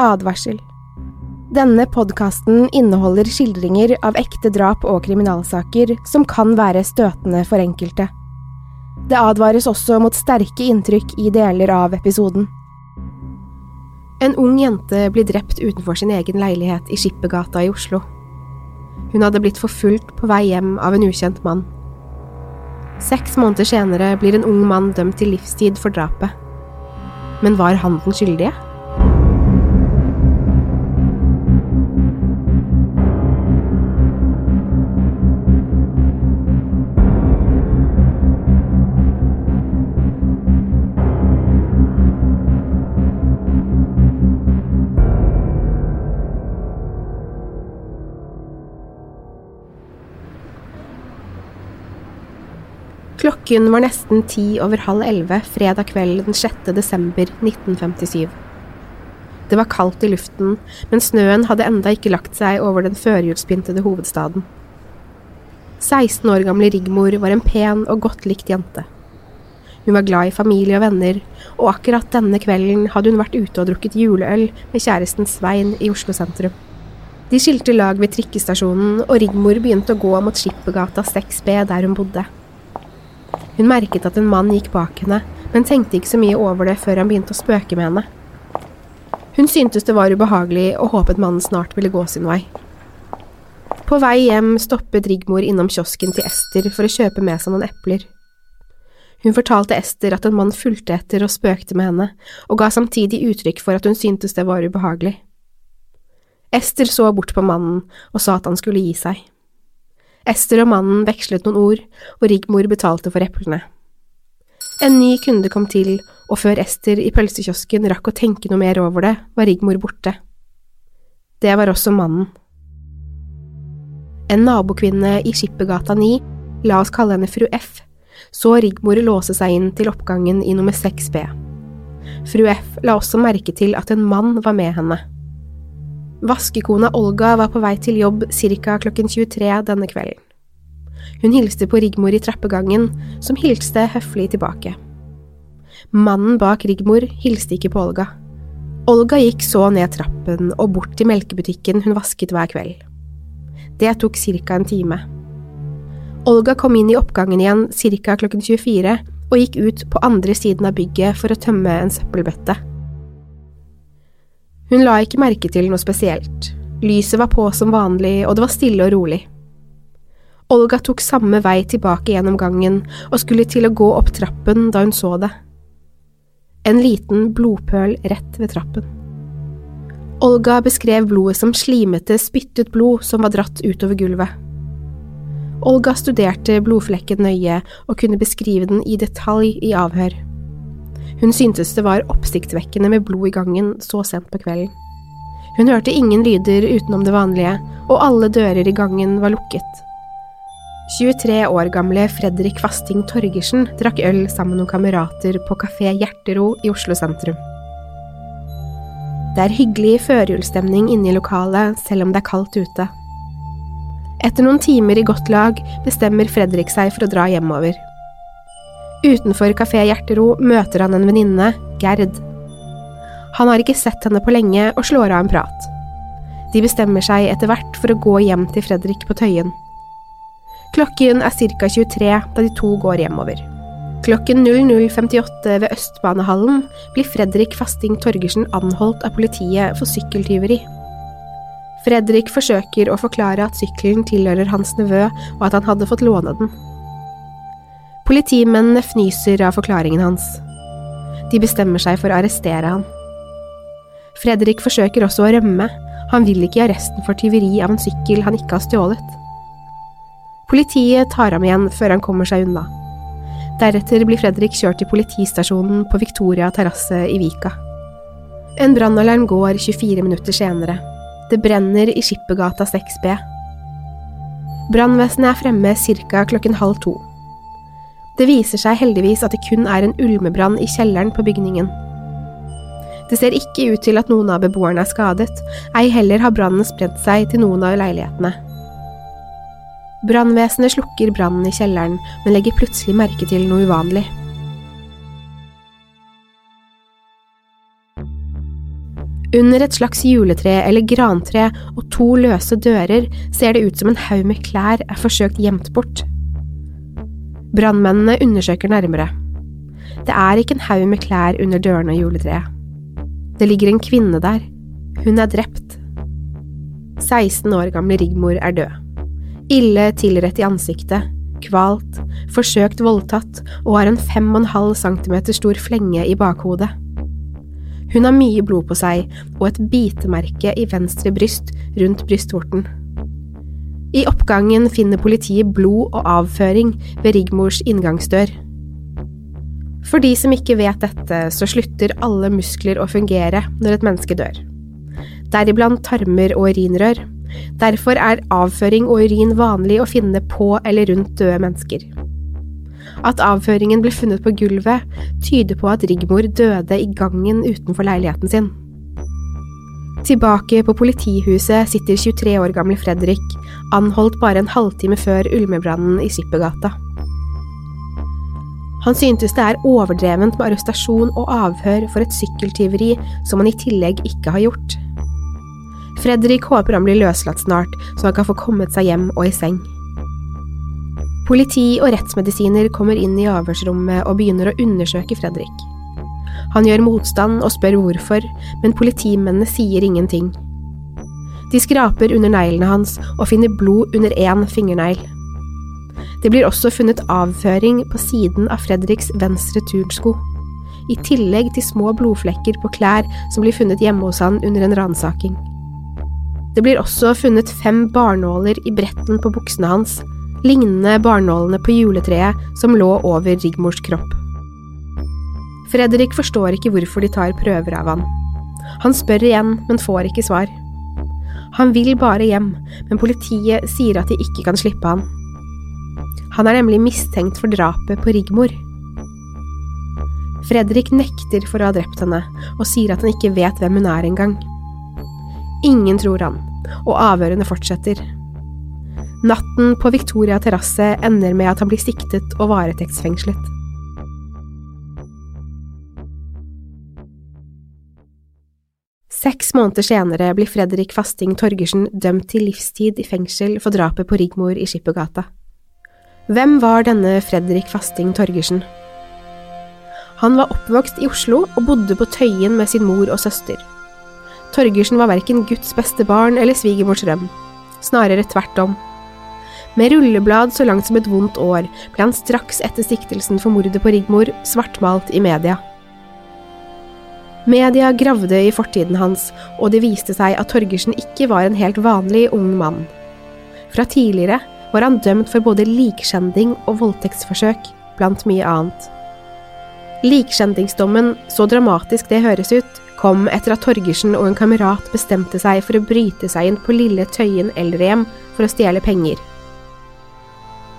Advarsel. Denne podkasten inneholder skildringer av ekte drap og kriminalsaker som kan være støtende for enkelte. Det advares også mot sterke inntrykk i deler av episoden. En ung jente blir drept utenfor sin egen leilighet i Skippergata i Oslo. Hun hadde blitt forfulgt på vei hjem av en ukjent mann. Seks måneder senere blir en ung mann dømt til livstid for drapet. Men var han den skyldige? Klokken var nesten ti over halv elleve fredag kveld den 6. desember 1957. Det var kaldt i luften, men snøen hadde enda ikke lagt seg over den førjulspyntede hovedstaden. 16 år gamle Rigmor var en pen og godt likt jente. Hun var glad i familie og venner, og akkurat denne kvelden hadde hun vært ute og drukket juleøl med kjæresten Svein i Oslo sentrum. De skilte lag ved trikkestasjonen, og Rigmor begynte å gå mot Skippergata 6B der hun bodde. Hun merket at en mann gikk bak henne, men tenkte ikke så mye over det før han begynte å spøke med henne. Hun syntes det var ubehagelig og håpet mannen snart ville gå sin vei. På vei hjem stoppet Rigmor innom kiosken til Ester for å kjøpe med seg noen epler. Hun fortalte Ester at en mann fulgte etter og spøkte med henne, og ga samtidig uttrykk for at hun syntes det var ubehagelig. Ester så bort på mannen og sa at han skulle gi seg. Ester og mannen vekslet noen ord, og Rigmor betalte for eplene. En ny kunde kom til, og før Ester i pølsekiosken rakk å tenke noe mer over det, var Rigmor borte. Det var også mannen. En nabokvinne i Skippergata 9, la oss kalle henne fru F, så Rigmor låse seg inn til oppgangen i nummer 6B. Fru F la også merke til at en mann var med henne. Vaskekona Olga var på vei til jobb ca. klokken 23 denne kvelden. Hun hilste på Rigmor i trappegangen, som hilste høflig tilbake. Mannen bak Rigmor hilste ikke på Olga. Olga gikk så ned trappen og bort til melkebutikken hun vasket hver kveld. Det tok ca. en time. Olga kom inn i oppgangen igjen ca. klokken 24 og gikk ut på andre siden av bygget for å tømme en søppelbøtte. Hun la ikke merke til noe spesielt. Lyset var på som vanlig, og det var stille og rolig. Olga tok samme vei tilbake gjennom gangen og skulle til å gå opp trappen da hun så det. En liten blodpøl rett ved trappen. Olga beskrev blodet som slimete, spyttet blod som var dratt utover gulvet. Olga studerte blodflekken nøye og kunne beskrive den i detalj i avhør. Hun syntes det var oppsiktsvekkende med blod i gangen så sent på kvelden. Hun hørte ingen lyder utenom det vanlige, og alle dører i gangen var lukket. 23 år gamle Fredrik Fasting Torgersen drakk øl sammen med noen kamerater på kafé Hjertero i Oslo sentrum. Det er hyggelig førjulsstemning inne i lokalet, selv om det er kaldt ute. Etter noen timer i godt lag bestemmer Fredrik seg for å dra hjemover. Utenfor Kafé Hjertero møter han en venninne, Gerd. Han har ikke sett henne på lenge og slår av en prat. De bestemmer seg etter hvert for å gå hjem til Fredrik på Tøyen. Klokken er ca. 23 da de to går hjemover. Klokken 00.58 ved Østbanehallen blir Fredrik Fasting Torgersen anholdt av politiet for sykkeltyveri. Fredrik forsøker å forklare at sykkelen tilhører hans nevø, og at han hadde fått låne den. Politimennene fnyser av forklaringen hans. De bestemmer seg for å arrestere han. Fredrik forsøker også å rømme, han vil ikke i arresten for tyveri av en sykkel han ikke har stjålet. Politiet tar ham igjen før han kommer seg unna. Deretter blir Fredrik kjørt til politistasjonen på Victoria terrasse i Vika. En brannalarm går 24 minutter senere. Det brenner i Skippergata 6B. Brannvesenet er fremme ca. klokken halv to. Det viser seg heldigvis at det kun er en ulmebrann i kjelleren på bygningen. Det ser ikke ut til at noen av beboerne er skadet, ei heller har brannen spredt seg til noen av leilighetene. Brannvesenet slukker brannen i kjelleren, men legger plutselig merke til noe uvanlig. Under et slags juletre eller grantre og to løse dører ser det ut som en haug med klær er forsøkt gjemt bort. Brannmennene undersøker nærmere. Det er ikke en haug med klær under dørene og juletreet. Det ligger en kvinne der. Hun er drept. 16 år gamle Rigmor er død. Ille tilrett i ansiktet, kvalt, forsøkt voldtatt og har en 5,5 cm stor flenge i bakhodet. Hun har mye blod på seg og et bitemerke i venstre bryst rundt brystvorten. I oppgangen finner politiet blod og avføring ved Rigmors inngangsdør. For de som ikke vet dette, så slutter alle muskler å fungere når et menneske dør. Deriblant tarmer og urinrør. Derfor er avføring og urin vanlig å finne på eller rundt døde mennesker. At avføringen ble funnet på gulvet, tyder på at Rigmor døde i gangen utenfor leiligheten sin. Tilbake på politihuset sitter 23 år gamle Fredrik, anholdt bare en halvtime før ulmebrannen i Skippergata. Han syntes det er overdrevent med arrestasjon og avhør for et sykkeltyveri som han i tillegg ikke har gjort. Fredrik håper han blir løslatt snart, så han kan få kommet seg hjem og i seng. Politi og rettsmedisiner kommer inn i avhørsrommet og begynner å undersøke Fredrik. Han gjør motstand og spør hvorfor, men politimennene sier ingenting. De skraper under neglene hans og finner blod under én fingernegl. Det blir også funnet avføring på siden av Fredriks venstre turnsko, i tillegg til små blodflekker på klær som blir funnet hjemme hos han under en ransaking. Det blir også funnet fem barnåler i bretten på buksene hans, lignende barnålene på juletreet som lå over Rigmors kropp. Fredrik forstår ikke hvorfor de tar prøver av han. Han spør igjen, men får ikke svar. Han vil bare hjem, men politiet sier at de ikke kan slippe han. Han er nemlig mistenkt for drapet på Rigmor. Fredrik nekter for å ha drept henne, og sier at han ikke vet hvem hun er engang. Ingen tror han, og avhørene fortsetter. Natten på Victoria terrasse ender med at han blir siktet og varetektsfengslet. Seks måneder senere blir Fredrik Fasting Torgersen dømt til livstid i fengsel for drapet på Rigmor i Skippergata. Hvem var denne Fredrik Fasting Torgersen? Han var oppvokst i Oslo og bodde på Tøyen med sin mor og søster. Torgersen var verken Guds beste barn eller svigermors røm. snarere tvert om. Med rulleblad så langt som et vondt år ble han straks etter siktelsen for mordet på Rigmor svartmalt i media. Media gravde i fortiden hans, og det viste seg at Torgersen ikke var en helt vanlig ung mann. Fra tidligere var han dømt for både likskjending og voldtektsforsøk, blant mye annet. Likskjendingsdommen, så dramatisk det høres ut, kom etter at Torgersen og en kamerat bestemte seg for å bryte seg inn på Lille Tøyen eldrehjem for å stjele penger.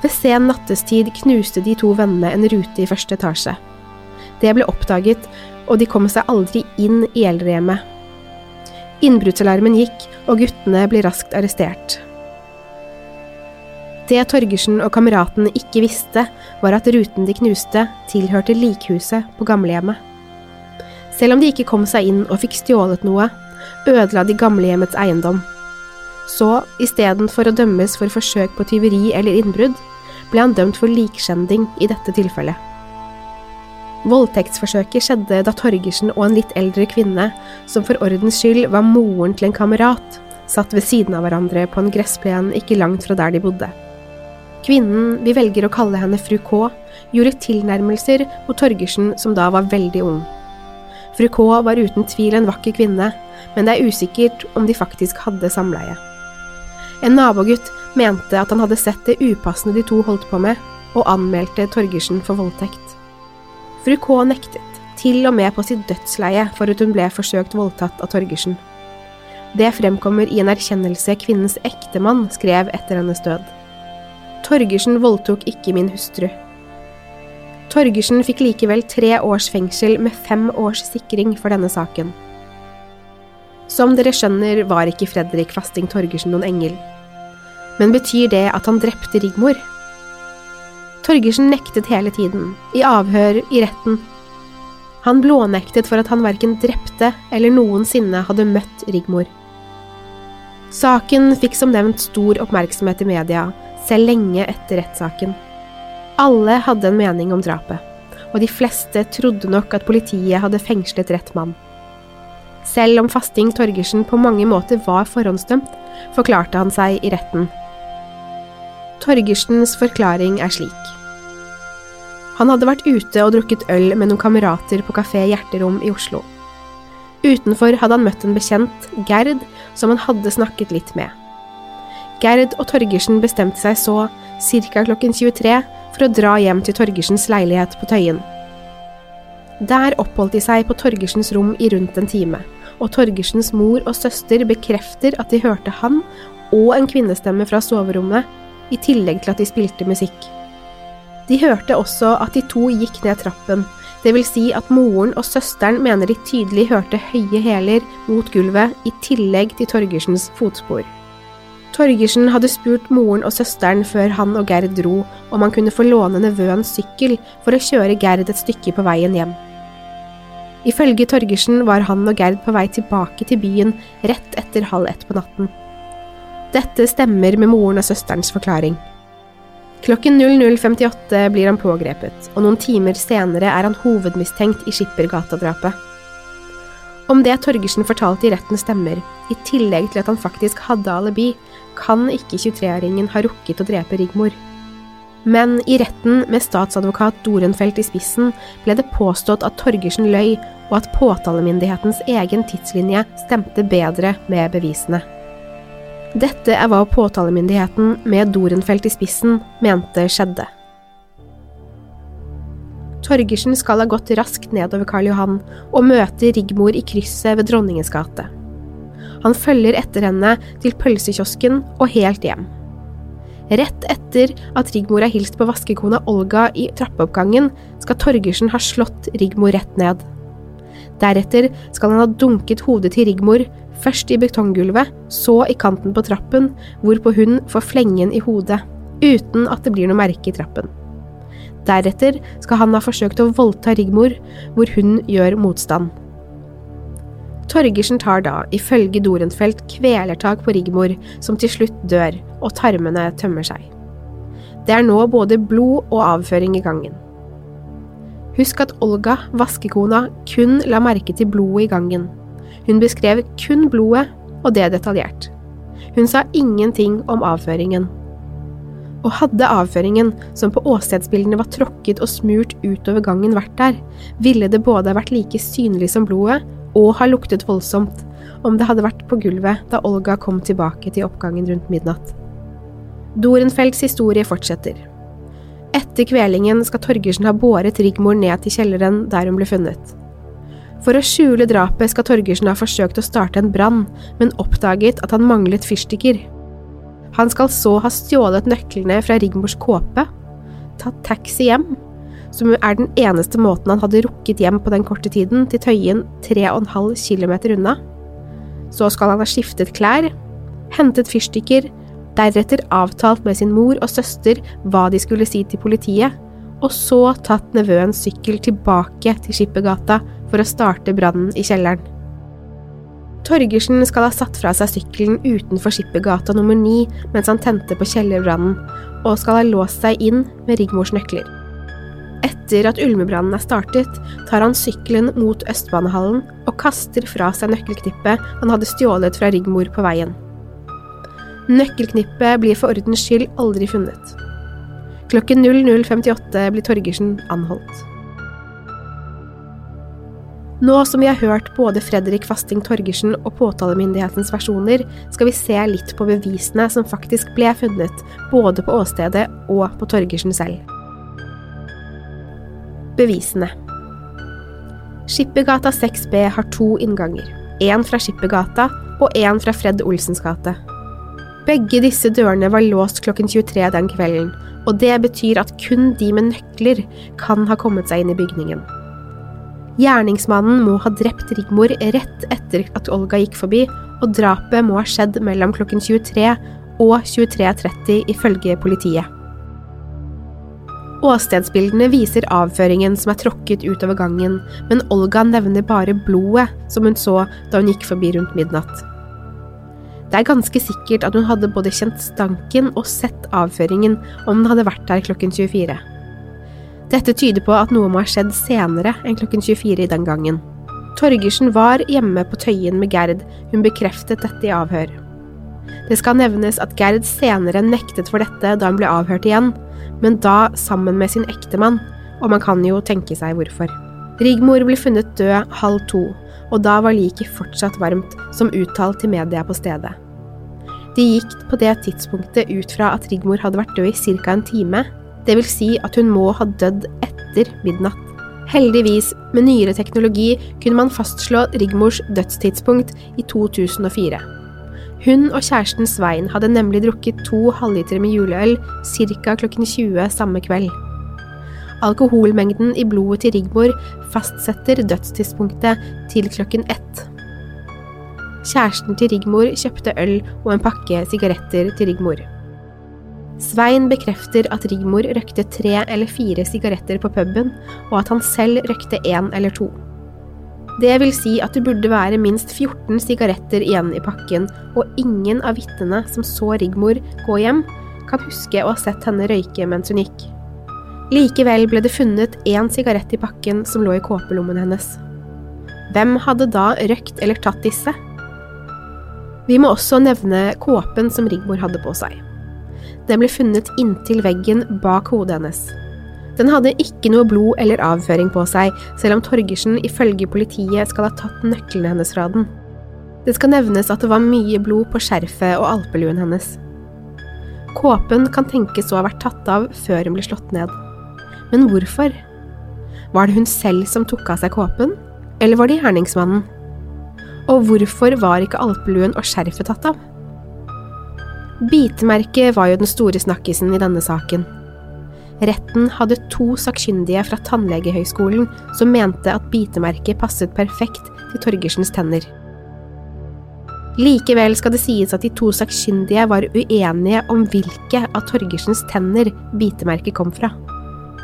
Ved sen nattestid knuste de to vennene en rute i første etasje. Det ble oppdaget, og de kom seg aldri inn i eldrehjemmet. Innbruddsalarmen gikk, og guttene ble raskt arrestert. Det Torgersen og kameraten ikke visste, var at ruten de knuste, tilhørte likhuset på gamlehjemmet. Selv om de ikke kom seg inn og fikk stjålet noe, ødela de gamlehjemmets eiendom. Så istedenfor å dømmes for forsøk på tyveri eller innbrudd, ble han dømt for likskjending i dette tilfellet. Voldtektsforsøket skjedde da Torgersen og en litt eldre kvinne, som for ordens skyld var moren til en kamerat, satt ved siden av hverandre på en gressplen ikke langt fra der de bodde. Kvinnen, vi velger å kalle henne fru K, gjorde tilnærmelser mot Torgersen som da var veldig ung. Fru K var uten tvil en vakker kvinne, men det er usikkert om de faktisk hadde samleie. En nabogutt mente at han hadde sett det upassende de to holdt på med, og anmeldte Torgersen for voldtekt. Fru K nektet, til og med på sitt dødsleie for at hun ble forsøkt voldtatt av Torgersen. Det fremkommer i en erkjennelse kvinnens ektemann skrev etter hennes død. Torgersen voldtok ikke min hustru. Torgersen fikk likevel tre års fengsel med fem års sikring for denne saken. Som dere skjønner, var ikke Fredrik Fasting Torgersen noen engel. Men betyr det at han drepte Rigmor? Torgersen nektet hele tiden, i avhør, i retten. Han blånektet for at han verken drepte eller noensinne hadde møtt Rigmor. Saken fikk som nevnt stor oppmerksomhet i media, selv lenge etter rettssaken. Alle hadde en mening om drapet, og de fleste trodde nok at politiet hadde fengslet rett mann. Selv om Fasting Torgersen på mange måter var forhåndsdømt, forklarte han seg i retten. Torgersens forklaring er slik. Han hadde vært ute og drukket øl med noen kamerater på Kafé Hjerterom i Oslo. Utenfor hadde han møtt en bekjent, Gerd, som han hadde snakket litt med. Gerd og Torgersen bestemte seg så, ca. klokken 23, for å dra hjem til Torgersens leilighet på Tøyen. Der oppholdt de seg på Torgersens rom i rundt en time, og Torgersens mor og søster bekrefter at de hørte han og en kvinnestemme fra soverommet, i tillegg til at de spilte musikk. De hørte også at de to gikk ned trappen, det vil si at moren og søsteren mener de tydelig hørte høye hæler mot gulvet i tillegg til Torgersens fotspor. Torgersen hadde spurt moren og søsteren før han og Gerd dro om han kunne få låne nevøens sykkel for å kjøre Gerd et stykke på veien hjem. Ifølge Torgersen var han og Gerd på vei tilbake til byen rett etter halv ett på natten. Dette stemmer med moren og søsterens forklaring. Klokken 00.58 blir han pågrepet, og noen timer senere er han hovedmistenkt i Skippergata-drapet. Om det Torgersen fortalte i retten stemmer, i tillegg til at han faktisk hadde alibi, kan ikke 23-åringen ha rukket å drepe Rigmor. Men i retten, med statsadvokat Dorenfelt i spissen, ble det påstått at Torgersen løy, og at påtalemyndighetens egen tidslinje stemte bedre med bevisene. Dette er hva påtalemyndigheten, med Dorenfelt i spissen, mente skjedde. Torgersen skal ha gått raskt nedover Karl Johan og møter Rigmor i krysset ved Dronningens gate. Han følger etter henne til pølsekiosken og helt hjem. Rett etter at Rigmor har hilst på vaskekona Olga i trappeoppgangen, skal Torgersen ha slått Rigmor rett ned. Deretter skal han ha dunket hodet til Rigmor, først i betonggulvet, så i kanten på trappen, hvorpå hun får flengen i hodet, uten at det blir noe merke i trappen. Deretter skal han ha forsøkt å voldta Rigmor, hvor hun gjør motstand. Torgersen tar da, ifølge Dorenfelt, kvelertak på Rigmor, som til slutt dør, og tarmene tømmer seg. Det er nå både blod og avføring i gangen. Husk at Olga, vaskekona, kun la merke til blodet i gangen. Hun beskrev kun blodet, og det detaljert. Hun sa ingenting om avføringen. Og hadde avføringen, som på åstedsbildene var tråkket og smurt utover gangen, vært der, ville det både vært like synlig som blodet og ha luktet voldsomt om det hadde vært på gulvet da Olga kom tilbake til oppgangen rundt midnatt. Dorenfelds historie fortsetter. Etter kvelingen skal Torgersen ha båret Rigmor ned til kjelleren der hun ble funnet. For å skjule drapet skal Torgersen ha forsøkt å starte en brann, men oppdaget at han manglet fyrstikker. Han skal så ha stjålet nøklene fra Rigmors kåpe, tatt taxi hjem, som er den eneste måten han hadde rukket hjem på den korte tiden, til Tøyen 3,5 km unna. Så skal han ha skiftet klær, hentet fyrstikker, deretter avtalt med sin mor og søster hva de skulle si til politiet, og så tatt nevøens sykkel tilbake til Skippergata for å starte brannen i kjelleren. Torgersen skal ha satt fra seg sykkelen utenfor Skippergata nummer ni mens han tente på kjellerbrannen, og skal ha låst seg inn med Rigmors nøkler. Etter at ulmebrannen er startet, tar han sykkelen mot Østbanehallen og kaster fra seg nøkkelknippet han hadde stjålet fra Rigmor på veien. Nøkkelknippet blir for ordens skyld aldri funnet. Klokken 00.58 blir Torgersen anholdt. Nå som vi har hørt både Fredrik Fasting Torgersen og påtalemyndighetens versjoner, skal vi se litt på bevisene som faktisk ble funnet, både på åstedet og på Torgersen selv. Bevisene Skippergata 6B har to innganger. Én fra Skippergata og én fra Fred Olsens gate. Begge disse dørene var låst klokken 23 den kvelden, og det betyr at kun de med nøkler kan ha kommet seg inn i bygningen. Gjerningsmannen må ha drept Rigmor rett etter at Olga gikk forbi, og drapet må ha skjedd mellom klokken 23 og 23.30 ifølge politiet. Åstedsbildene viser avføringen som er tråkket utover gangen, men Olga nevner bare blodet som hun så da hun gikk forbi rundt midnatt. Det er ganske sikkert at hun hadde både kjent stanken og sett avføringen om den hadde vært der klokken 24. Dette tyder på at noe må ha skjedd senere enn klokken 24 i den gangen. Torgersen var hjemme på Tøyen med Gerd, hun bekreftet dette i avhør. Det skal nevnes at Gerd senere nektet for dette da hun ble avhørt igjen, men da sammen med sin ektemann, og man kan jo tenke seg hvorfor. Rigmor ble funnet død halv to, og da var liket fortsatt varmt, som uttalt til media på stedet. De gikk på det tidspunktet ut fra at Rigmor hadde vært død i ca. en time, det vil si at hun må ha dødd etter midnatt. Heldigvis, med nyere teknologi, kunne man fastslå Rigmors dødstidspunkt i 2004. Hun og kjæresten Svein hadde nemlig drukket to halvliter med juleøl ca. klokken 20 samme kveld. Alkoholmengden i blodet til Rigmor fastsetter dødstidspunktet til klokken ett. Kjæresten til Rigmor kjøpte øl og en pakke sigaretter til Rigmor. Svein bekrefter at Rigmor røkte tre eller fire sigaretter på puben, og at han selv røkte én eller to. Det vil si at det burde være minst 14 sigaretter igjen i pakken, og ingen av vitnene som så Rigmor gå hjem, kan huske å ha sett henne røyke mens hun gikk. Likevel ble det funnet én sigarett i pakken som lå i kåpelommen hennes. Hvem hadde da røkt eller tatt disse? Vi må også nevne kåpen som Rigmor hadde på seg. Den ble funnet inntil veggen bak hodet hennes. Den hadde ikke noe blod eller avføring på seg, selv om Torgersen ifølge politiet skal ha tatt nøklene hennes fra den. Det skal nevnes at det var mye blod på skjerfet og alpeluen hennes. Kåpen kan tenkes å ha vært tatt av før hun ble slått ned. Men hvorfor? Var det hun selv som tok av seg kåpen, eller var det gjerningsmannen? Og hvorfor var ikke alpeluen og skjerfet tatt av? Bitemerket var jo den store snakkisen i denne saken. Retten hadde to sakkyndige fra Tannlegehøgskolen som mente at bitemerket passet perfekt til Torgersens tenner. Likevel skal det sies at de to sakkyndige var uenige om hvilke av Torgersens tenner bitemerket kom fra.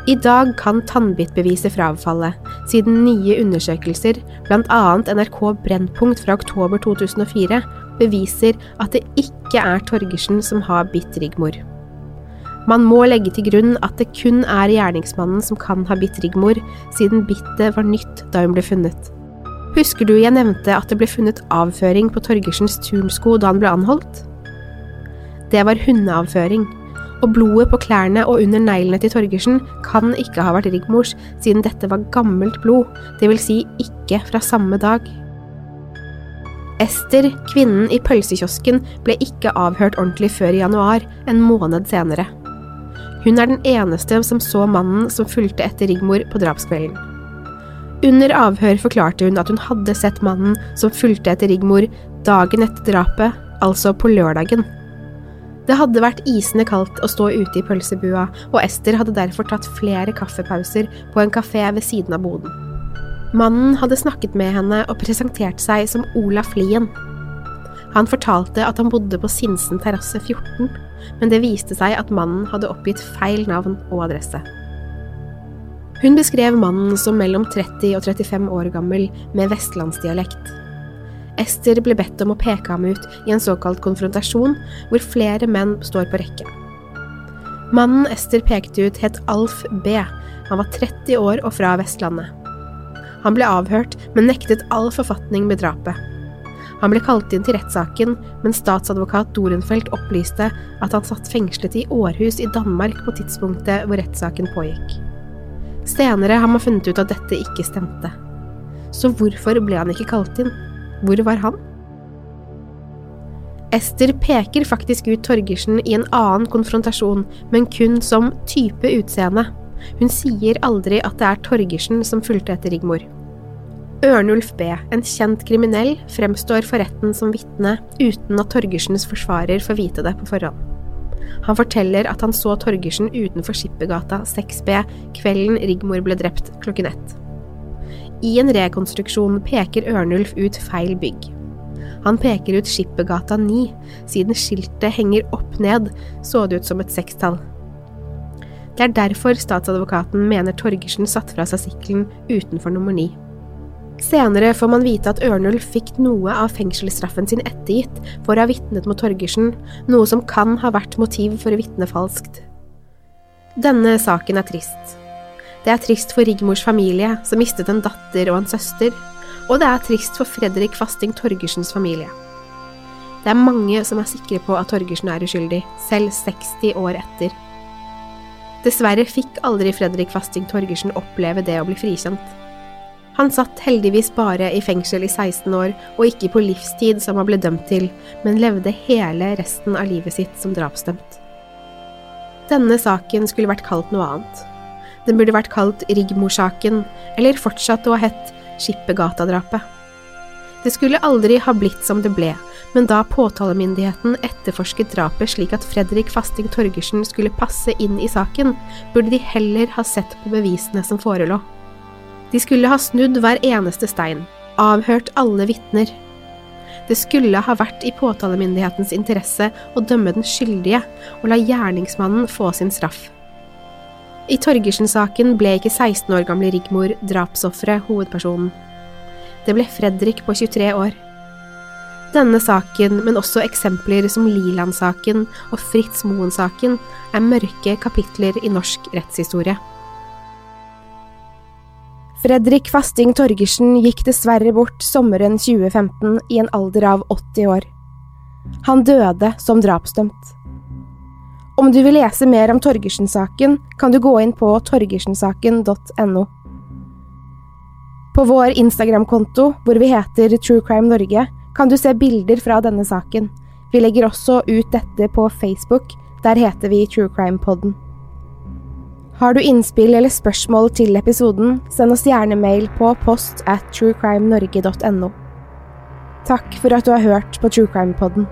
I dag kan tannbittbeviset frafallet, siden nye undersøkelser, bl.a. NRK Brennpunkt fra oktober 2004, beviser at det ikke er Torgersen som har bitt Rigmor. Man må legge til grunn at det kun er gjerningsmannen som kan ha bitt Rigmor, siden bittet var nytt da hun ble funnet. Husker du jeg nevnte at det ble funnet avføring på Torgersens turnsko da han ble anholdt? Det var hundeavføring og blodet på klærne og under neglene til Torgersen kan ikke ha vært Rigmors, siden dette var gammelt blod, vil si ikke fra samme dag. Ester, kvinnen i pølsekiosken, ble ikke avhørt ordentlig før i januar, en måned senere. Hun er den eneste som så mannen som fulgte etter Rigmor på drapskvelden. Under avhør forklarte hun at hun hadde sett mannen som fulgte etter Rigmor dagen etter drapet, altså på lørdagen. Det hadde vært isende kaldt å stå ute i pølsebua, og Ester hadde derfor tatt flere kaffepauser på en kafé ved siden av boden. Mannen hadde snakket med henne og presentert seg som Olaf Lien. Han fortalte at han bodde på Sinsen terrasse 14, men det viste seg at mannen hadde oppgitt feil navn og adresse. Hun beskrev mannen som mellom 30 og 35 år gammel med vestlandsdialekt. Ester ble bedt om å peke ham ut i en såkalt konfrontasjon, hvor flere menn står på rekke. Mannen Ester pekte ut, het Alf B. Han var 30 år og fra Vestlandet. Han ble avhørt, men nektet all forfatning med drapet. Han ble kalt inn til rettssaken, men statsadvokat Dorenfeldt opplyste at han satt fengslet i Århus i Danmark på tidspunktet hvor rettssaken pågikk. Senere har man funnet ut at dette ikke stemte. Så hvorfor ble han ikke kalt inn? Hvor var han? Ester peker faktisk ut Torgersen i en annen konfrontasjon, men kun som type utseende. Hun sier aldri at det er Torgersen som fulgte etter Rigmor. Ørnulf B., en kjent kriminell, fremstår for retten som vitne uten at Torgersens forsvarer får vite det på forhånd. Han forteller at han så Torgersen utenfor Skippergata 6B kvelden Rigmor ble drept klokken ett. I en rekonstruksjon peker Ørnulf ut feil bygg. Han peker ut Skippergata 9, siden skiltet henger opp ned, så det ut som et sekstall. Det er derfor statsadvokaten mener Torgersen satte fra seg sykkelen utenfor nummer ni. Senere får man vite at Ørnulf fikk noe av fengselsstraffen sin ettergitt for å ha vitnet mot Torgersen, noe som kan ha vært motiv for å vitne falskt. Denne saken er trist. Det er trist for Rigmors familie, som mistet en datter og en søster, og det er trist for Fredrik Fasting Torgersens familie. Det er mange som er sikre på at Torgersen er uskyldig, selv 60 år etter. Dessverre fikk aldri Fredrik Fasting Torgersen oppleve det å bli frikjent. Han satt heldigvis bare i fengsel i 16 år, og ikke på livstid som han ble dømt til, men levde hele resten av livet sitt som drapsdømt. Denne saken skulle vært kalt noe annet. Den burde vært kalt Rigmor-saken, eller fortsatt å ha hett Skippergata-drapet. Det skulle aldri ha blitt som det ble, men da påtalemyndigheten etterforsket drapet slik at Fredrik Fasting Torgersen skulle passe inn i saken, burde de heller ha sett på bevisene som forelå. De skulle ha snudd hver eneste stein, avhørt alle vitner. Det skulle ha vært i påtalemyndighetens interesse å dømme den skyldige og la gjerningsmannen få sin straff. I Torgersen-saken ble ikke 16 år gamle Rigmor drapsofferet hovedpersonen. Det ble Fredrik på 23 år. Denne saken, men også eksempler som Liland-saken og Fritz Moen-saken, er mørke kapitler i norsk rettshistorie. Fredrik Fasting Torgersen gikk dessverre bort sommeren 2015 i en alder av 80 år. Han døde som drapsdømt. Om du vil lese mer om Torgersen-saken, kan du gå inn på torgersensaken.no. På vår Instagram-konto, hvor vi heter True Crime Norge, kan du se bilder fra denne saken. Vi legger også ut dette på Facebook, der heter vi True Crime Podden. Har du innspill eller spørsmål til episoden, send oss gjerne mail på post at truecrimenorge.no. Takk for at du har hørt på True Crime Podden.